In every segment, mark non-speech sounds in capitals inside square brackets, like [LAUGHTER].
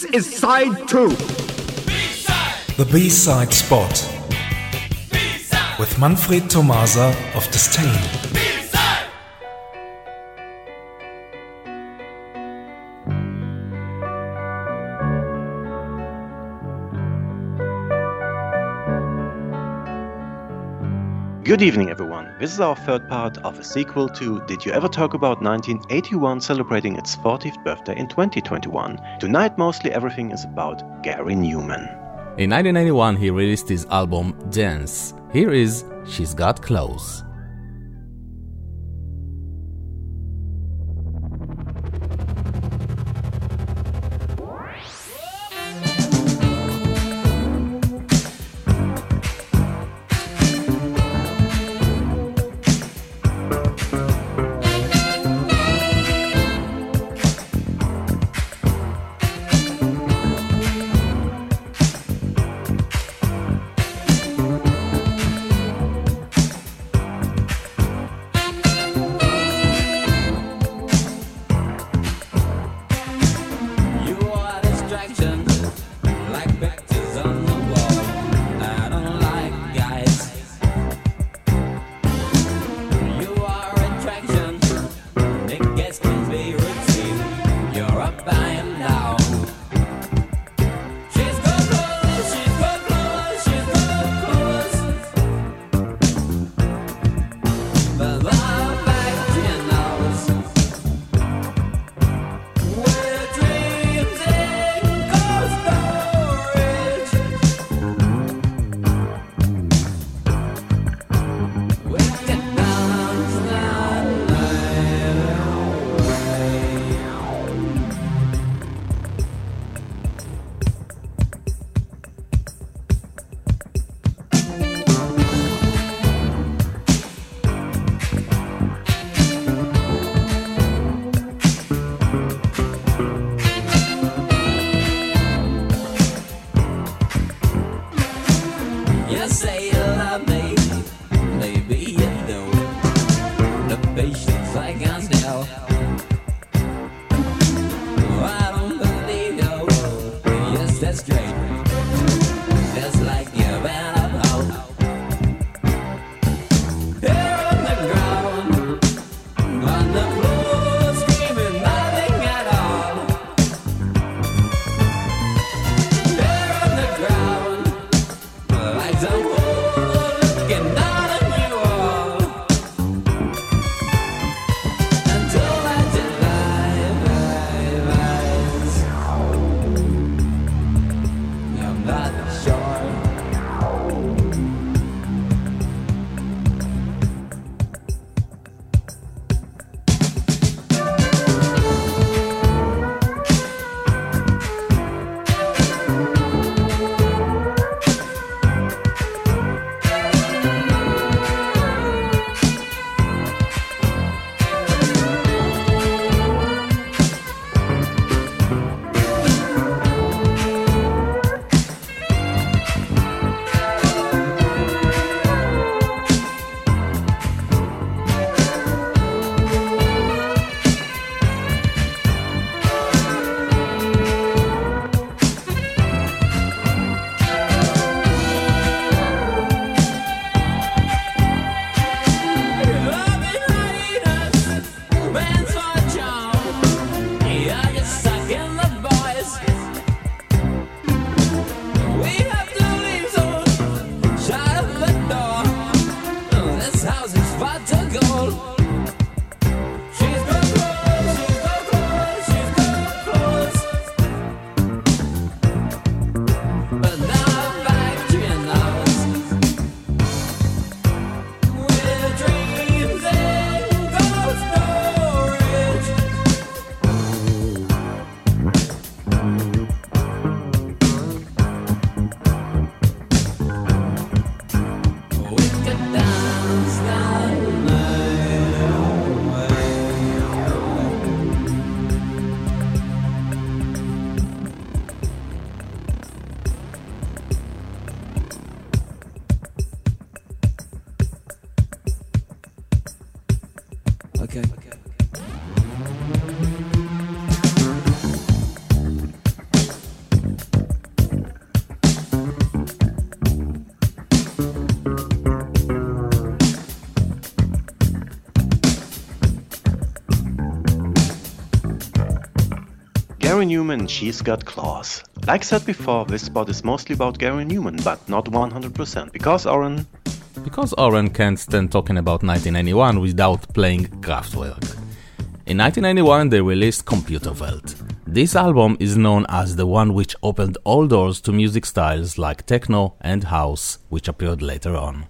This is side two. The B-side spot with Manfred Tomasa of Disdain. Good evening, everyone. This is our third part of a sequel to Did You Ever Talk About 1981 celebrating its 40th birthday in 2021. Tonight, mostly everything is about Gary Numan. In 1991, he released his album Dance. Here is She's Got Claws. Limitations, I can tell. Numan, She's Got Claws. Like said before, this spot is mostly about Gary Numan, but not 100%, because Oren. Because Oren can't stand talking about 1991 without playing Kraftwerk. In 1991, they released Computerwelt. This album is known as the one which opened all doors to music styles like techno and house, which appeared later on.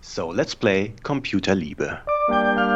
So let's play Computerliebe. Computerliebe,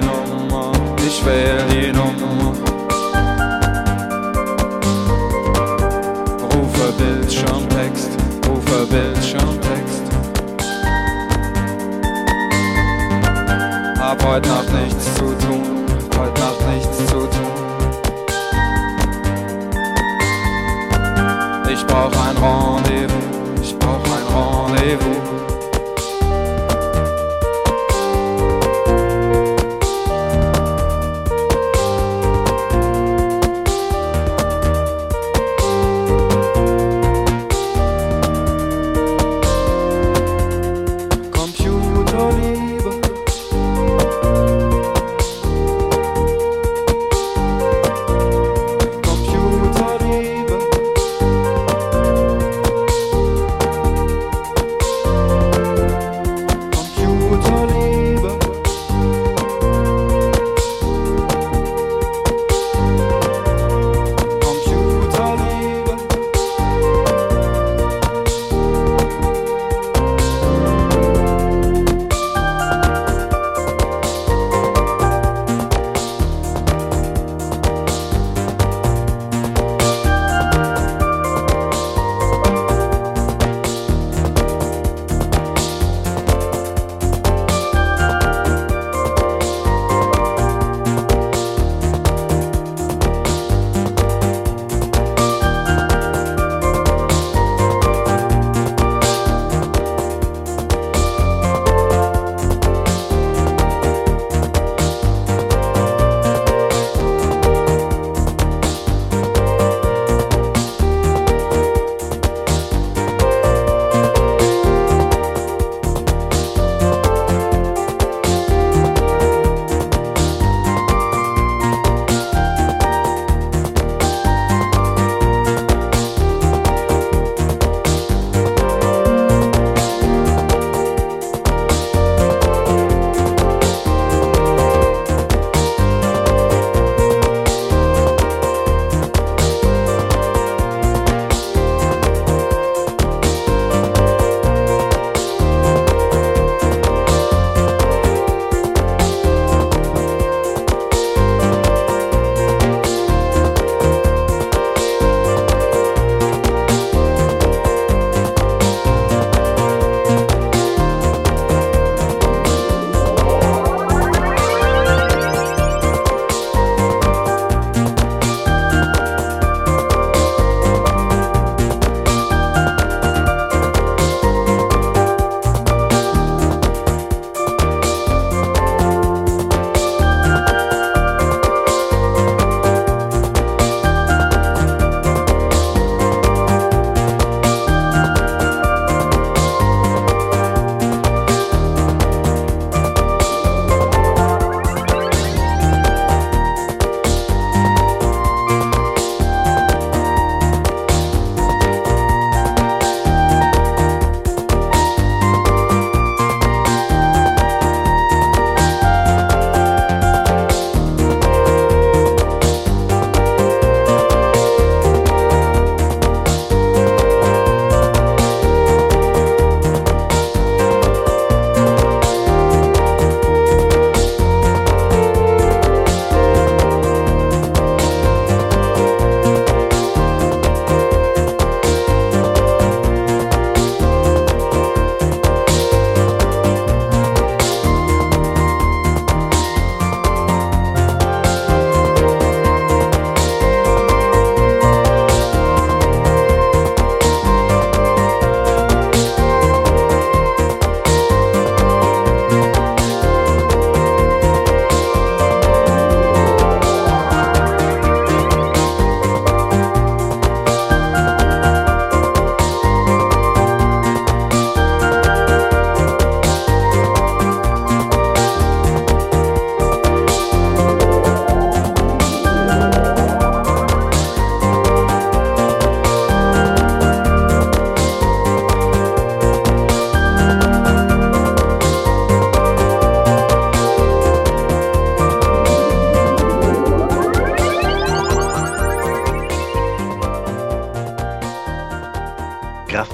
die Nummer, ich wähl die Nummer. Rufe Bildschirmtext, rufe Bildschirmtext. Hab heute Nacht nichts zu tun, heute Nacht nichts zu tun. Ich brauch ein Rendezvous, ich brauch ein Rendezvous.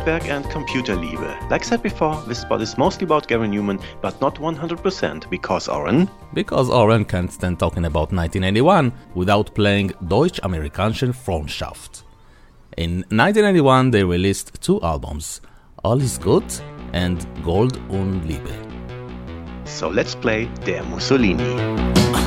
And Computer Liebe. Like said before, this spot is mostly about Gary Numan, but not 100% because Oren. Because Oren can't stand talking about 1991 without playing Deutsch-Amerikanische Freundschaft. In 1991, they released two albums, All is Good and Gold und Liebe. So let's play Der Mussolini.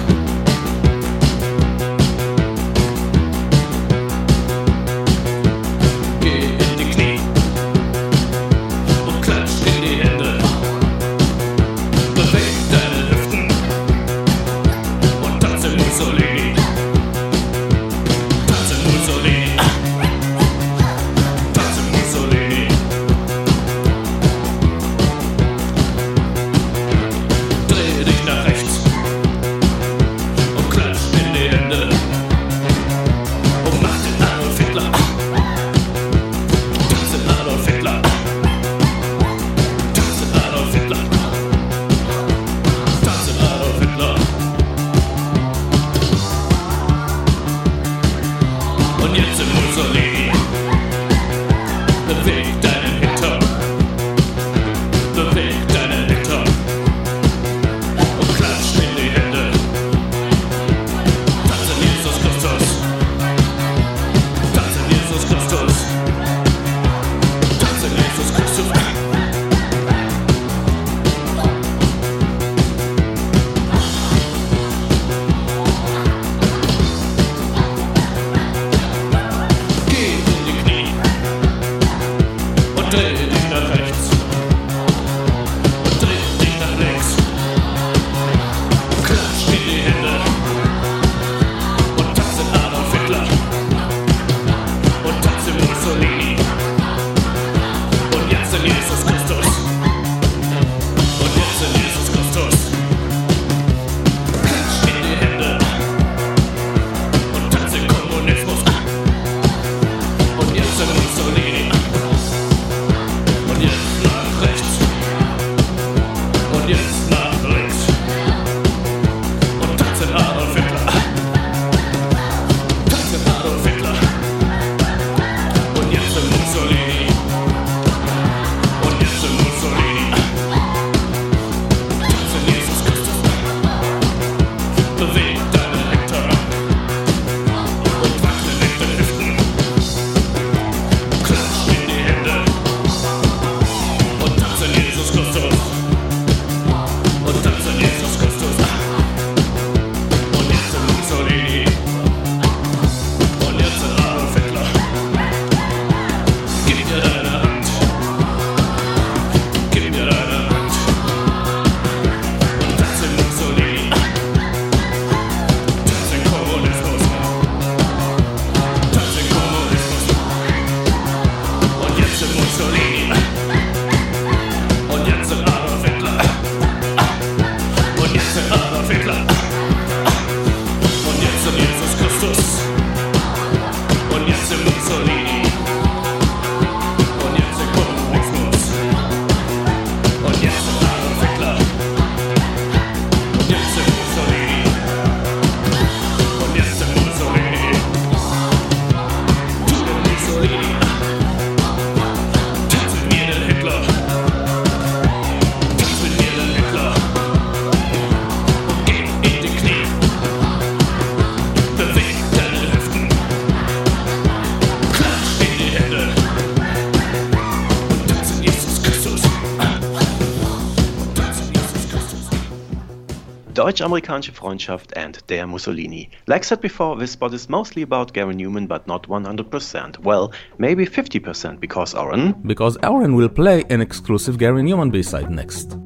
Deutsch-Amerikanische Freundschaft and Der Mussolini. Like said before, this spot is mostly about Gary Numan, but not 100%. Well, maybe 50% because Aaron. Because Aaron will play an exclusive Gary Numan B-side next.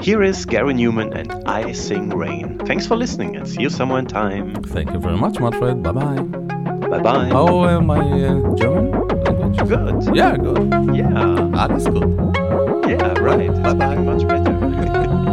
Here is Gary Numan and I Sing Rain. Thanks for listening and see you somewhere in time. Thank you very much, Manfred. Bye bye. Bye bye. How am I uh, German language? Good. Yeah, good. Yeah. Ah, that's good. Yeah, right. Bye bye. Much better. [LAUGHS]